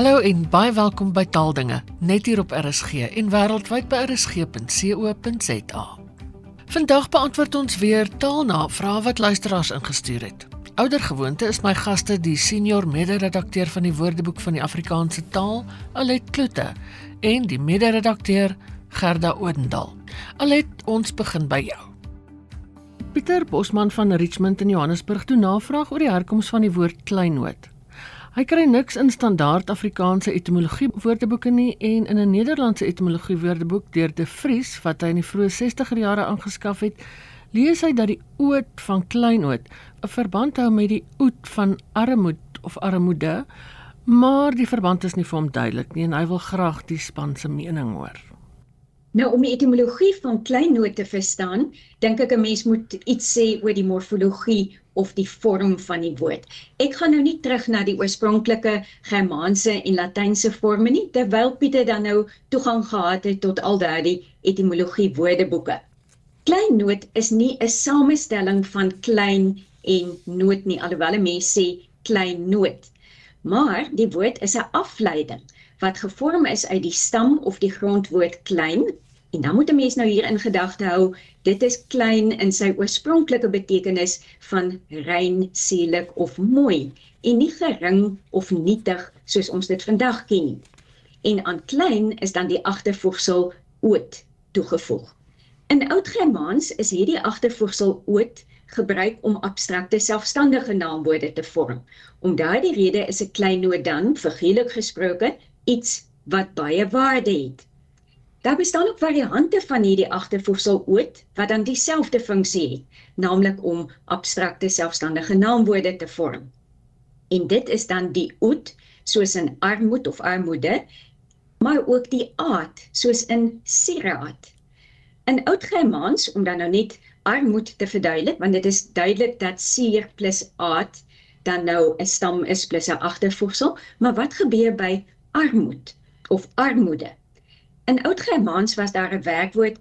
Hallo en baie welkom by Taaldinge, net hier op RSG en wêreldwyd by rsg.co.za. Vandag beantwoord ons weer taalnavrae wat luisteraars ingestuur het. Ouder gewoonte is my gaste die senior mede-redakteur van die Woordeboek van die Afrikaanse taal, Alet Kloete, en die mede-redakteur Gerda Odendaal. Alet, ons begin by jou. Pieter Bosman van Richmond in Johannesburg doen navraag oor die herkoms van die woord kleinoot. Hy kry niks in standaard Afrikaanse etimologie woordeboeke nie en in 'n Nederlandse etimologie woordeboek deur De Vries wat hy in die vroeë 60er jare aangeskaf het, lees hy dat die oot van kleinoot 'n verband hou met die oet van armoed of armoede, maar die verband is nie vir hom duidelik nie en hy wil graag die span se mening hoor. Nou om die etimologie van kleinoot te verstaan, dink ek 'n mens moet iets sê oor die morfologie of die vorm van die woord. Ek gaan nou nie terug na die oorspronklike Germaanse en Latynse forme nie, terwyl Pieter dan nou toegang gehad het tot al daardie etimologie woordeboeke. Kleinoot is nie 'n samestelling van klein en noot nie, alhoewel 'n mens sê kleinoot. Maar die woord is 'n afleiding wat gevorm is uit die stam of die grondwoord klein. En dan moet 'n mens nou hier in gedagte hou, dit is klein in sy oorspronklike betekenis van rein, seelik of mooi en nie gering of nietig soos ons dit vandag ken nie. En aan klein is dan die agtervoegsel oot toegevoeg. In Oud-Germaans is hierdie agtervoegsel oot gebruik om abstrakte selfstandige naamwoorde te vorm. Om daardie rede is 'n klein noot dan figuurlik gesproke iets wat baie waarde het. Daar bestaan ook variante van hierdie agtervoegsel oot wat dan dieselfde funksie het, naamlik om abstrakte selfstandige naamwoorde te vorm. En dit is dan die oet soos in armoed of armoede, maar ook die aat soos in sieraad. In Oud-Germaans om dan nou net armoed te verduidelik, want dit is duidelik dat sier plus aat dan nou 'n stam is plus 'n agtervoegsel, maar wat gebeur by armoed of armoede. In Oud-Germaans was daar 'n werkwoord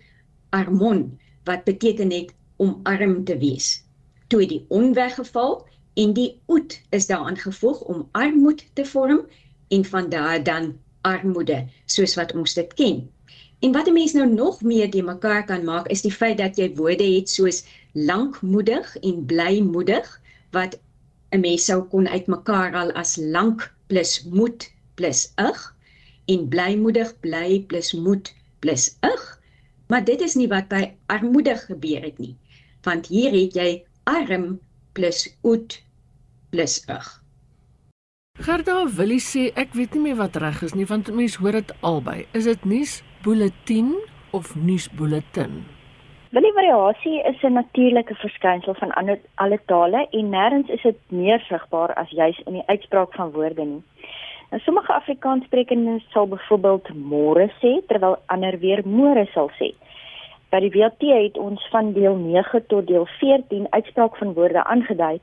armon wat beteken het om arm te wees. Toe die on weggeval en die oet is daaraan gevoeg om armoed te vorm en van daar dan armoede soos wat ons dit ken. En wat 'n mens nou nog meer die mekaar kan maak is die feit dat jy woorde het soos lankmoedig en blymoedig wat 'n mens sou kon uitmekaar al as lank plus moed plus ig en blymoedig bly plus moed plus ig. Maar dit is nie wat by armoedig gebeur het nie. Want hier het jy arm plus oet plus ig. Gerda wil sê ek weet nie meer wat reg is nie want mense hoor dit albei. Is dit nuus bulletin of nuus bulletin? Willie variasie is 'n natuurlike verskynsel van ander alle tale en nêrens is dit meer sigbaar as juis in die uitspraak van woorde nie. Nou sommige Afrikaanssprekendes sal byvoorbeeld môre sê terwyl ander weer môre sal sê. By die WT het ons van deel 9 tot deel 14 uitspraak van woorde aangedui,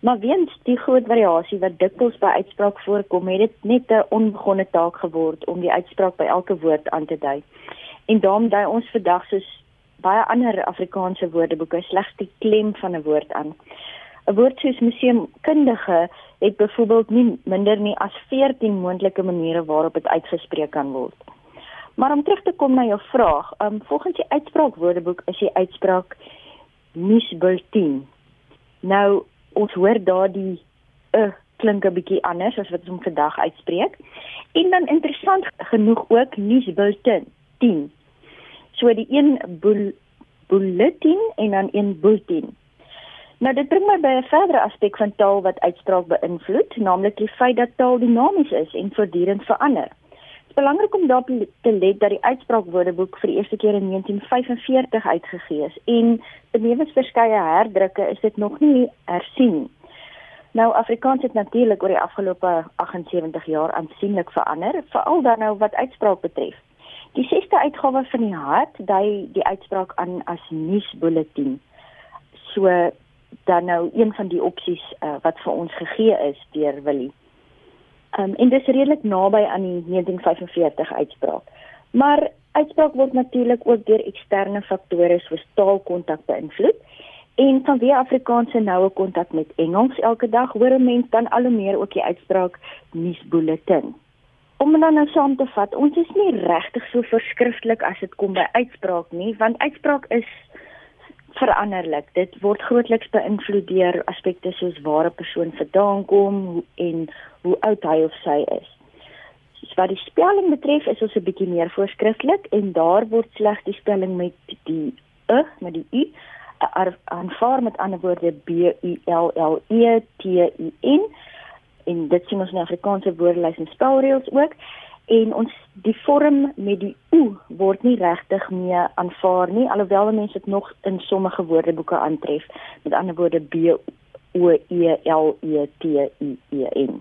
maar weens die groot variasie wat dikwels by uitspraak voorkom, het dit net 'n onbegonne taak geword om die uitspraak by elke woord aan te dui. En daarom dui ons vandag soos baie ander Afrikaanse woordeboeke slegs die klem van 'n woord aan. 'n Woord soos museumkundige het byvoorbeeld nie minder nie as 14 moontlike maniere waarop dit uitgespreek kan word. Maar om terug te kom na jou vraag, um, volgens die uitspraak woordeboek is die uitspraak misbultin. Nou ons hoor daardie 'n uh, klink 'n bietjie anders as wat ons hom vandag uitspreek. En dan interessant genoeg ook misbultin 10. So die een bulletin en dan een bulletin. Nou dit bring my by 'n verdere aspek van taal wat uitspraak beïnvloed, naamlik die feit dat taal dinamies is en voortdurend verander. Dit is belangrik om daarop te let dat die uitspraakwoordeboek vir die eerste keer in 1945 uitgegee is en benewens verskeie herdrukke is dit nog nie hersien. Nou Afrikaans het natuurlik oor die afgelope 78 jaar aansienlik verander, veral dan nou wat uitspraak betref. Die 6ste uitgawe van die Hart dui die uitspraak aan as nuusbulletin. So dan nou een van die opsies uh, wat vir ons gegee is deur Willie. Um, en dis redelik naby aan die 1945 uitspraak. Maar uitspraak word natuurlik ook deur eksterne faktore soos taalkontak beïnvloed. En vanweë Afrikaanse noue kontak met Engels elke dag, hoor 'n mens dan al hoe meer ook die uitspraak nuusbulletin. om dan nou saam te vat, ons is nie regtig so verskriftelik as dit kom by uitspraak nie, want uitspraak is veranderlik. Dit word grootliks beïnvloed deur aspekte soos waar 'n persoon vandaan kom en hoe oud hy of sy is. So wat die spelling betref, is ons 'n bietjie meer voorskrifklik en daar word slegs die spelling met die e met die u aanvaar met ander woorde B U L L E T I N en dit sien ons in Afrikaanse woordelys en spelreëls ook en ons die vorm met die o word nie regtig meer aanvaar nie alhoewel mense dit nog in sommige woordeboeke aantref met ander woorde B O E L E T I E N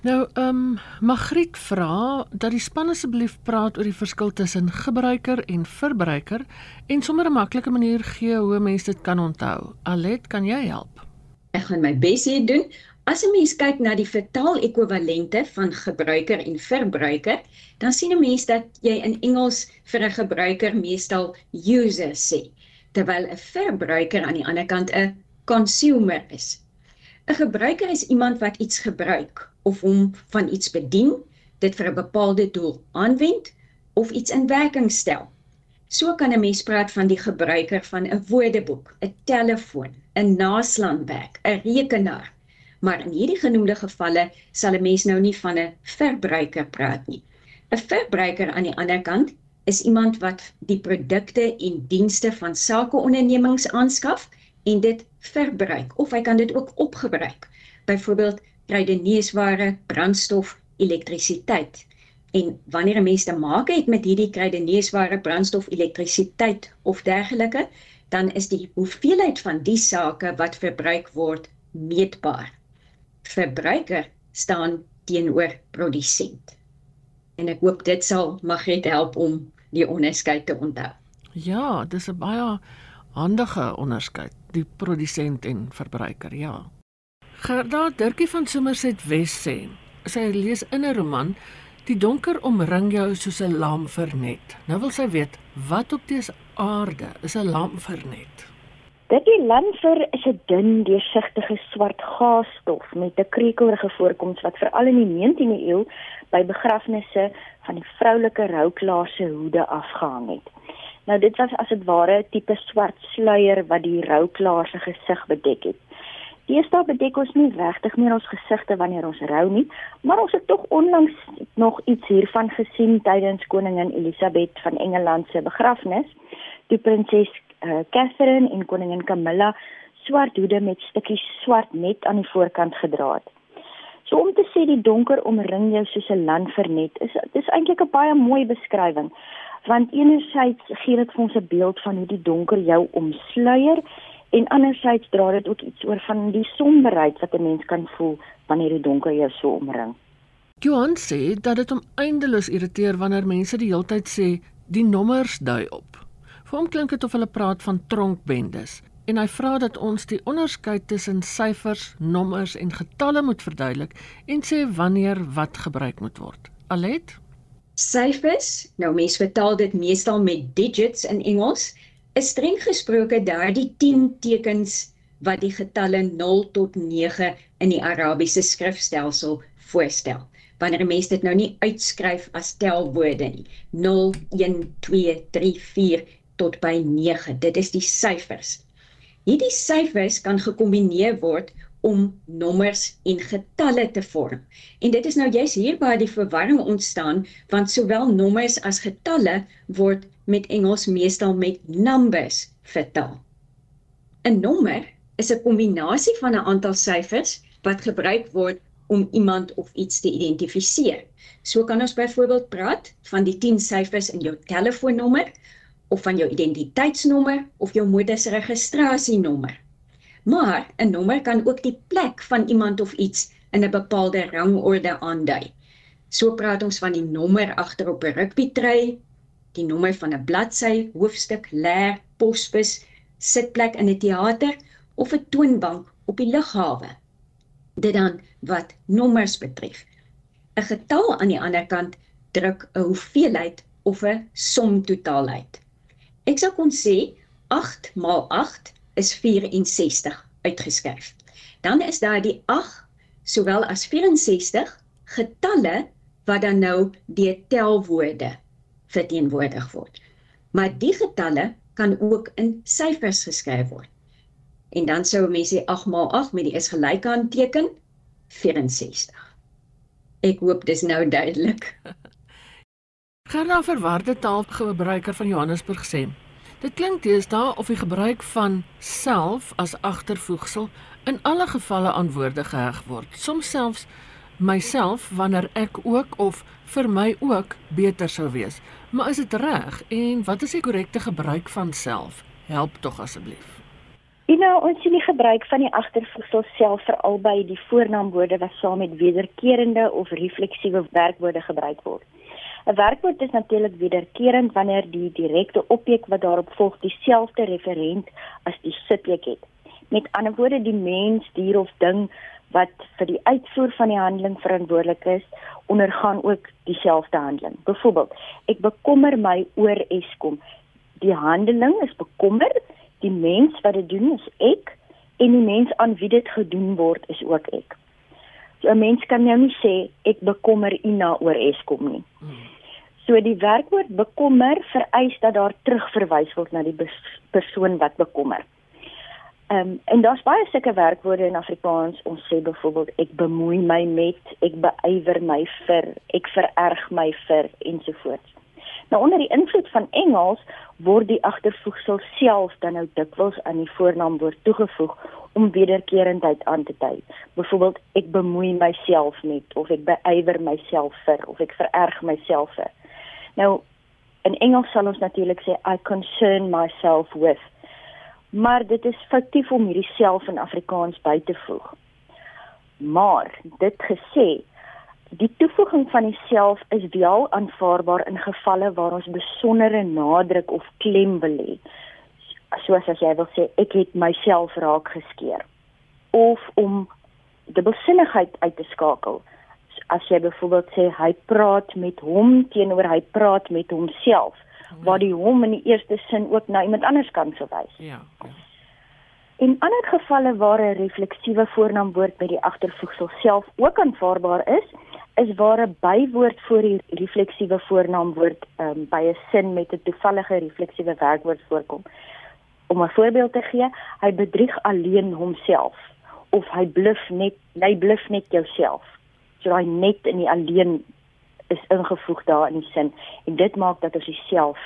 Nou, ehm um, Magriet vra dat die span asseblief praat oor die verskil tussen gebruiker en verbruiker en sommer 'n maklike manier gee hoe mense dit kan onthou. Alet, kan jy help? Ek gaan my bes hier doen. As 'n mens kyk na die vertaal-ekwivalente van gebruiker en verbruiker, dan sien 'n mens dat jy in Engels vir 'n gebruiker meestal user sê, terwyl 'n verbruiker aan die ander kant 'n consumer is. 'n Gebruiker is iemand wat iets gebruik of hom van iets bedien, dit vir 'n bepaalde doel aanwend of iets in werking stel. So kan 'n mens praat van die gebruiker van 'n woordeboek, 'n telefoon, 'n naslaanwerk, 'n rekenaar. Maar in hierdie genoemde gevalle sal 'n mens nou nie van 'n verbruiker praat nie. 'n Verbruiker aan die ander kant is iemand wat die produkte en dienste van sakeondernemings aanskaf en dit verbruik of hy kan dit ook opgebruik. Byvoorbeeld kruideniersware, brandstof, elektrisiteit. En wanneer 'n mens te maak het met hierdie kruideniersware, brandstof, elektrisiteit of dergelike, dan is die hoeveelheid van die sake wat verbruik word meetbaar. Verbruiker staan teenoor produsent. En ek hoop dit sal Magriet help om die onderskeid te onthou. Ja, dis 'n baie handige onderskeid, die produsent en verbruiker, ja. Gerda Dirkie van Somerset Wes sê, sy lees in 'n roman Die donker omring jou soos 'n lam vernet. Nou wil sy weet, wat op dese aarde is 'n lam vernet? Dit die lamfer is 'n dun, deursigtige swart gaasstof met 'n krekelrige voorkoms wat veral in die 19de eeu by begrafnisse van die vroulike rouklaar se hoede afgehang het. Nou dit was as dit ware 'n tipe swart sluier wat die rouklaar se gesig bedek het. Deesdae bedek ons nie regtig meer ons gesigte wanneer ons rou nie, maar ons het tog onlangs nog iets hiervan gesien tydens koningin Elisabeth van Engeland se begrafnis. Die prinses uh, Catherine en koningin Camilla swart hoede met stukkies swart net aan die voorkant gedra het. So om te sê die donker omring jou soos 'n landvernet is dis eintlik 'n baie mooi beskrywing want enerzijds gee dit vir ons 'n beeld van hoe die donker jou omsluier En andersins dra dit ook iets oor van die somberheid wat 'n mens kan voel wanneer die donker jou so omring. Johan sê dat dit hom eindeloos irriteer wanneer mense die hele tyd sê die nommers dui op. Vir hom klink dit of hulle praat van tronkbendes en hy vra dat ons die onderskeid tussen syfers, nommers en getalle moet verduidelik en sê wanneer wat gebruik moet word. Alet Syfers, nou mense vertaal dit meestal met digits in Engels is streng gesproke daardie 10 tekens wat die getalle 0 tot 9 in die Arabiese skrifstelsel voorstel. Wanneer 'n mens dit nou nie uitskryf as telwoorde nie. 0 1 2 3 4 tot by 9. Dit is die syfers. Hierdie syfers kan gekombineer word om nommers en getalle te vorm. En dit is nou juist hier waar die verwarring ontstaan want sowel nommers as getalle word met Engels meestal met numbers vertaal. 'n Nommer is 'n kombinasie van 'n aantal syfers wat gebruik word om iemand of iets te identifiseer. So kan ons byvoorbeeld praat van die 10 syfers in jou telefoonnommer of van jou identiteitsnommer of jou motorregistrasienommer. Maar 'n nommer kan ook die plek van iemand of iets in 'n bepaalde rangorde aandui. So praat ons van die nommer agter op 'n rugbytrui die nommer van 'n bladsy, hoofstuk, leer, posbus, sitplek in 'n teater of 'n toonbank op die lughawe. Dit dan wat nommers betref. 'n Getal aan die ander kant druk 'n hoeveelheid of 'n som totaal uit. Ek sou kon sê 8 maal 8 is 64 uitgeskryf. Dan is daar die 8 sowel as 64 getalle wat dan nou deur telwoorde verteenwoordig word. Maar die getalle kan ook in syfers geskryf word. En dan sou mense sê 8 maal 8 met die is gelyk aan teken 64. Ek hoop dis nou duidelik. Gerda verwarde taalgebruiker van Johannesburg sê: Dit klink deesdae of die gebruik van self as agtervoegsel in alle gevalle aan woorde geheg word. Soms selfs myself wanneer ek ook of vir my ook beter sou wees. Maar is dit reg en wat is die korrekte gebruik van self? Help tog asseblief. You know, ons sien die gebruik van die agtervoegsel self veral by die voornaamwoorde wat saam met wederkerende of refleksiewe werkwoorde gebruik word. 'n Werkwoord is natuurlik wederkerend wanneer die direkte objek wat daarop volg dieselfde referent as die subjek het. Met ander woorde, die mens, dier of ding wat vir die uitvoer van die handeling verantwoordelik is, ondergaan ook dieselfde handeling. Byvoorbeeld, ek bekommer my oor Eskom. Die handeling is bekommer die mens wat dit doen is ek en die mens aan wie dit gedoen word is ook ek. So 'n mens kan nou nie sê ek bekommer Ina oor Eskom nie. So die werkwoord bekommer vereis dat daar terugverwys word na die persoon wat bekommer. Ehm um, en daar's baie sulke werkwoorde in Afrikaans. Ons sê byvoorbeeld ek bemoei my met, ek beywer my vir, ek vererg my vir ensovoorts. Nou onder die invloed van Engels word die agtervoegsel self dan nou dikwels aan die voornaamwoord toegevoeg om wederkerendheid aan te dui. Byvoorbeeld ek bemoei myself met of ek beywer myself vir of ek vererg myself vir. Nou in Engels sal ons natuurlik sê I concern myself with. Maar dit is foutief om hierdie self in Afrikaans by te voeg. Maar dit gesê, Die toevoeging van die self is wel aanvaarbaar in gevalle waar ons besondere nadruk of klem wil hê. Soos as jy wil sê ek het myself raak geskeer of om dubbelsinnigheid uit te skakel. As jy byvoorbeeld sê hy praat met hom teenoor hy praat met homself, hmm. waar die hom in die eerste sin ook na iemand anders kan verwys. Ja. ja. In ander gevalle waar 'n refleksiewe voornaamwoord by die agtervoegsel self ook aanvaarbaar is, is waar 'n bywoord voor die refleksiewe voornaamwoord um, by 'n sin met 'n toevallige refleksiewe werkwoord voorkom. Om 'n voorbeeld te gee, hy bedrieg alleen homself of hy bluf net, hy bluf net jouself. So hy net in die alleen is ingevoeg daar in die sin en dit maak dat ons jouself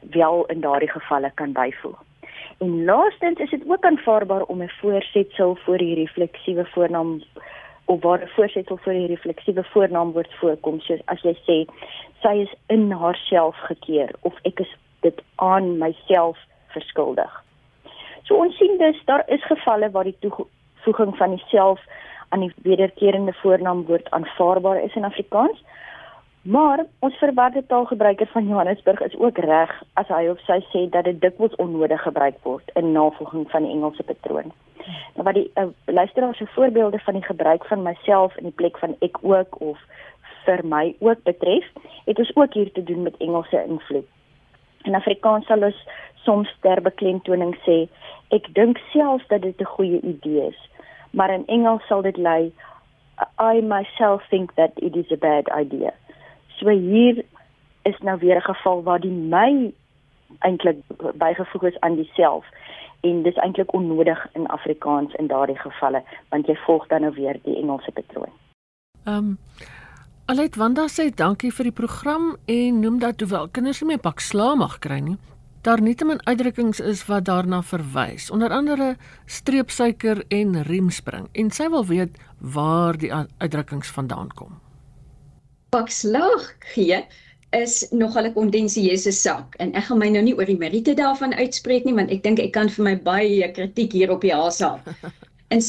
wel in daardie gevalle kan byvoeg. En laastens is dit ook aanvaarbaar om 'n voorsetsel voor die refleksiewe voornaam of waar 'n voorsetsel vir die refleksiewe voornaamwoord voorkom soos as jy sê sy is in haarself gekeer of ek is dit aan myself verskuldig. So ons sien dus daar is gevalle waar die toevoeging van die self aan die wederkerende voornaamwoord aanvaarbaar is in Afrikaans. Maar ons verwagte taalgebruiker van Johannesburg is ook reg as hy of sy sê dat dit dikwels onnodig gebruik word in navolging van die Engelse patroon. Nou wat die uh, luisteraar se voorbeelde van die gebruik van myself in die plek van ek ook of vir my ook betref, het ons ook hier te doen met Engelse invloed. In Afrikaans sal ons soms ter beklemtoning sê ek dink self dat dit 'n goeie idee is, maar in Engels sal dit lei I myself think that it is a bad idea. So hier is nou weer 'n geval waar die my eintlik bygevoeg is aan die self en dis eintlik onnodig in Afrikaans in daardie gevalle want jy volg dan nou weer die Engelse patroon. Ehm um, Alet Wanda sê dankie vir die program en noem dat hoewel kinders nie meer pak sla mag kry nie, daar nietemin uitdrukkings is wat daarna verwys, onder andere streepsuiker en riemspring en sy wil weet waar die uitdrukkings vandaan kom. Pak slag gee is nogal 'n kondensieuse saak en ek gaan my nou nie oor die meriete daarvan uitspreek nie want ek dink ek kan vir my baie kritiek hier op die haas haal. In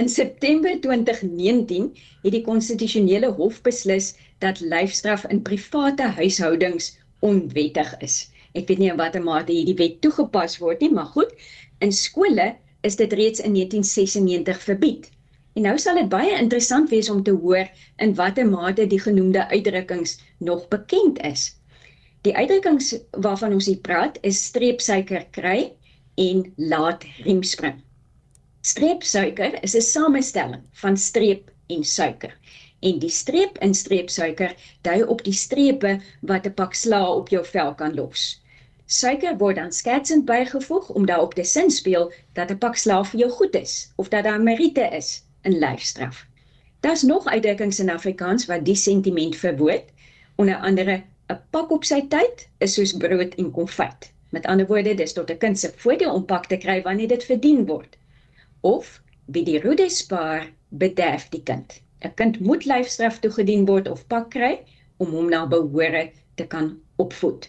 in September 2019 het die konstitusionele hof beslis dat lyfstraf in private huishoudings onwettig is. Ek weet nie in watter mate hierdie wet toegepas word nie, maar goed, in skole is dit reeds in 1996 verbied. En nou sal dit baie interessant wees om te hoor in watter mate die genoemde uitdrukkings nog bekend is. Die uitdrukkings waarvan ons hier praat is streepsuiker kry en laat riemspring. Streepsuiker is 'n samestelling van streep en suiker en die streep in streepsuiker dui op die strepe wat 'n pak sla op jou vel kan los. Suiker word dan sketsend bygevoeg om daarop te sin speel dat 'n pak sla vir jou goed is of dat daar meriete is in lyfstraf. Daar's nog uitdrukkings in Afrikaans wat die sentiment verwoord, onder andere 'n pak op sy tyd is soos brood en konfyt. Met ander woorde, dis tot 'n kind se voordeel om pak te kry wanneer dit verdien word. Of wie die roede spaar, bederf die kind. 'n Kind moet lyfstraf toegedien word of pak kry om hom na behore te kan opvoed.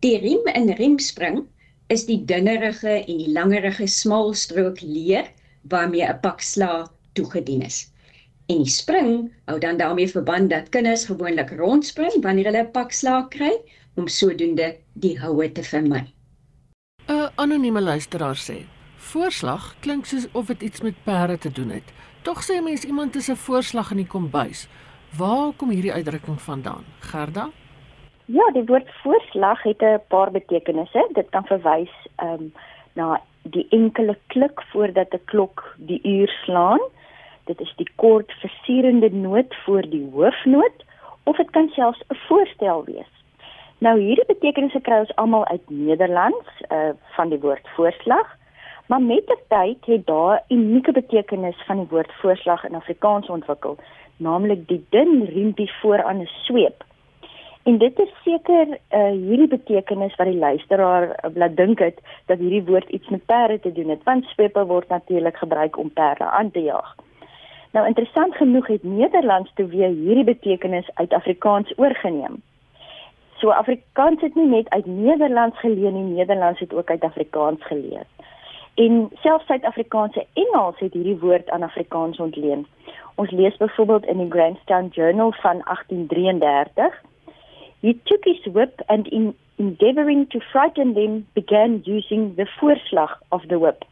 Die riem in riemspring is die dunnerige en die langerige smal strook leer waarmee 'n pak sla toegedien is. En die spring hou dan daarmee verband dat kinders gewoonlik rondspring wanneer hulle 'n pak sla kry om sodoende die houe te vermy. 'n Anonieme luisteraar sê: "Voorslag klink soos of dit iets met perde te doen het." Tog sê mens iemand is 'n voorslag in die kombuis. Waar kom hierdie uitdrukking vandaan? Gerda? Ja, die woord voorslag het 'n paar betekenisse. Dit kan verwys ehm um, na die enkele klik voordat 'n klok die uur slaan. Dit is die kort versierende noot voor die hoofnoot of dit kan selfs 'n voorstel wees. Nou hierdie betekenisse kry ons almal uit Nederlands uh van die woord voorslag. Maar met die tyd het daar 'n unieke betekenis van die woord voorslag in Afrikaans ontwikkel, naamlik die dun riempie vooraan 'n sweep. En dit is seker uh, hierdie betekenis wat die luisteraar uh, laat dink het dat hierdie woord iets met perde te doen het, want swepe word natuurlik gebruik om perde aan te jaag. Nou interessant genoeg het Nederlands toe weer hierdie betekenis uit Afrikaans oorgeneem. So Afrikaans het nie net uit Nederlands geleer nie, Nederlands het ook uit Afrikaans geleer. En selfs Suid-Afrikaanse Engels het hierdie woord aan Afrikaans ontleen. Ons lees byvoorbeeld in die Grandstown Journal van 1833. He took his whip and in endeavoring to frighten them began using the voorslag of the whip.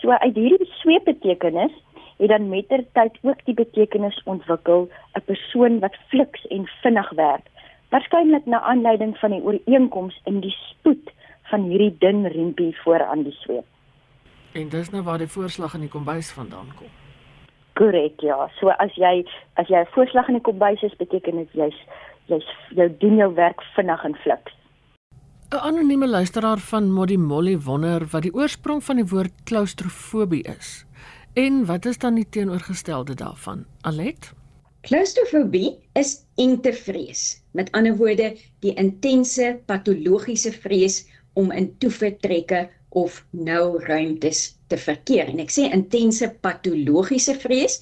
So uit hierdie sweepbetekenis het dan mettertyd ook die betekenis ontwikkel 'n persoon wat fliks en vinnig werk. Waarskynlik na aanleiding van die ooreenkoms in die spoed van hierdie dun riempie voor aan die sweep. En dis nou waar die voorslag in die kombuis vandaan kom. Korrek, ja. So as jy as jy 'n voorslag in die kombuis is, beteken dit jy's jy's jy doen jou werk vinnig en fliks. 'n Anonieme luisteraar van Modi Molly wonder wat die oorsprong van die woord klaustrofobie is. En wat is dan die teenoorgestelde daarvan? Alet? Klaustrofobie is engtevrees. Met ander woorde, die intense patologiese vrees om in toevertrekke of nou ruimtes te verkeer. En ek sê intense patologiese vrees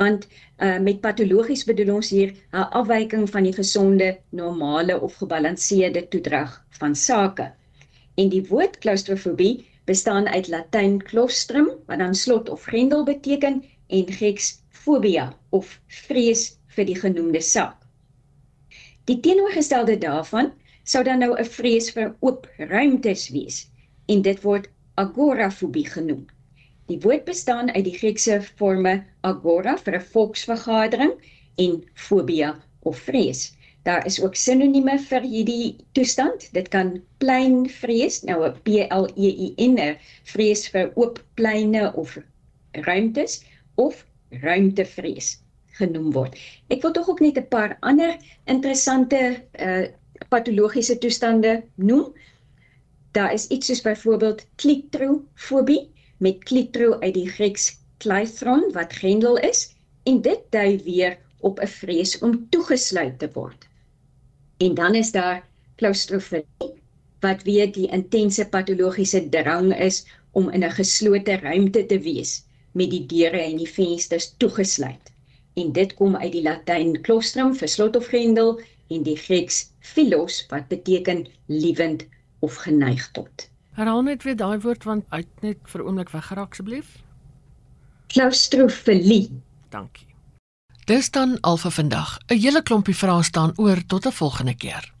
want uh, met patologies bedoel ons hier 'n afwyking van die gesonde, normale of gebalanseerde toedrag van sake. En die woord klaustrofobie bestaan uit Latyn claustrum wat dan slot of grendel beteken en Grieks phobia of vrees vir die genoemde saak. Die teenoorgestelde daarvan sou dan nou 'n vrees vir oop ruimtes wees en dit word agorafobie genoem. Die woord bestaan uit die Griekse forme agora vir 'n volksvergadering en fobia of vrees. Daar is ook sinonieme vir hierdie toestand. Dit kan pleinvrees, nou 'n P L E I N, vrees vir oop pleine of ruimtes of ruimtevrees genoem word. Ek wil tog ook net 'n paar ander interessante uh patologiese toestande noem. Daar is iets soos byvoorbeeld klitrofobie met klitro uit die Grieks kleithron wat grendel is en dit dui weer op 'n vrees om toegesluit te word. En dan is daar klaustrofonie wat weer die intense patologiese drang is om in 'n geslote ruimte te wees met die deure en die vensters toegesluit. En dit kom uit die Latyn claustrum vir slot of grendel en die Grieks philos wat beteken liewend of geneig tot. Herhaal net weer daai woord want uit net vir 'n oomblik weggeraak asseblief. Klaustrofilie. Dankie. Dis dan al vir vandag. 'n Hele klompie vrae staan oor tot 'n volgende keer.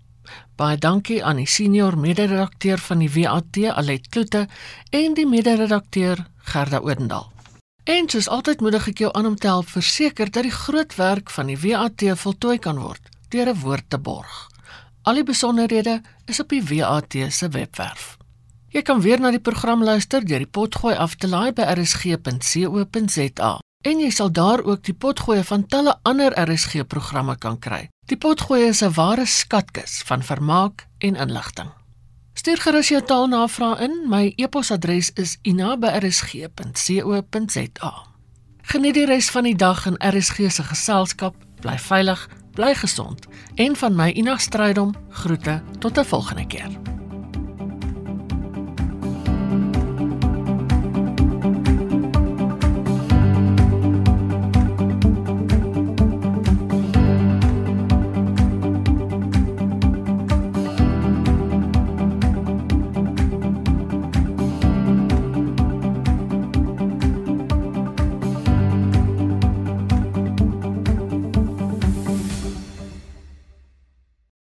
Baie dankie aan die senior mede-redakteur van die WAT, Alet Kloete, en die mede-redakteur Gerda Odendaal. En soos altyd moedig ek jou aan om te help verseker dat die groot werk van die WAT voltooi kan word deur 'n woord te borg. Al die besonderhede is op die WAT se webwerf. Jy kan weer na die program luister deur die potgooi af te laai by rsg.co.za. En jy sal daar ook die potgoeie van talle ander RSG programme kan kry. Die potgoeie is 'n ware skatkis van vermaak en inligting. Stuur gerus jou taalnavraag in. My e-posadres is ina@rsg.co.za. Geniet die res van die dag in RSG se geselskap. Bly veilig, bly gesond en van my Ina Strydom groete tot 'n volgende keer.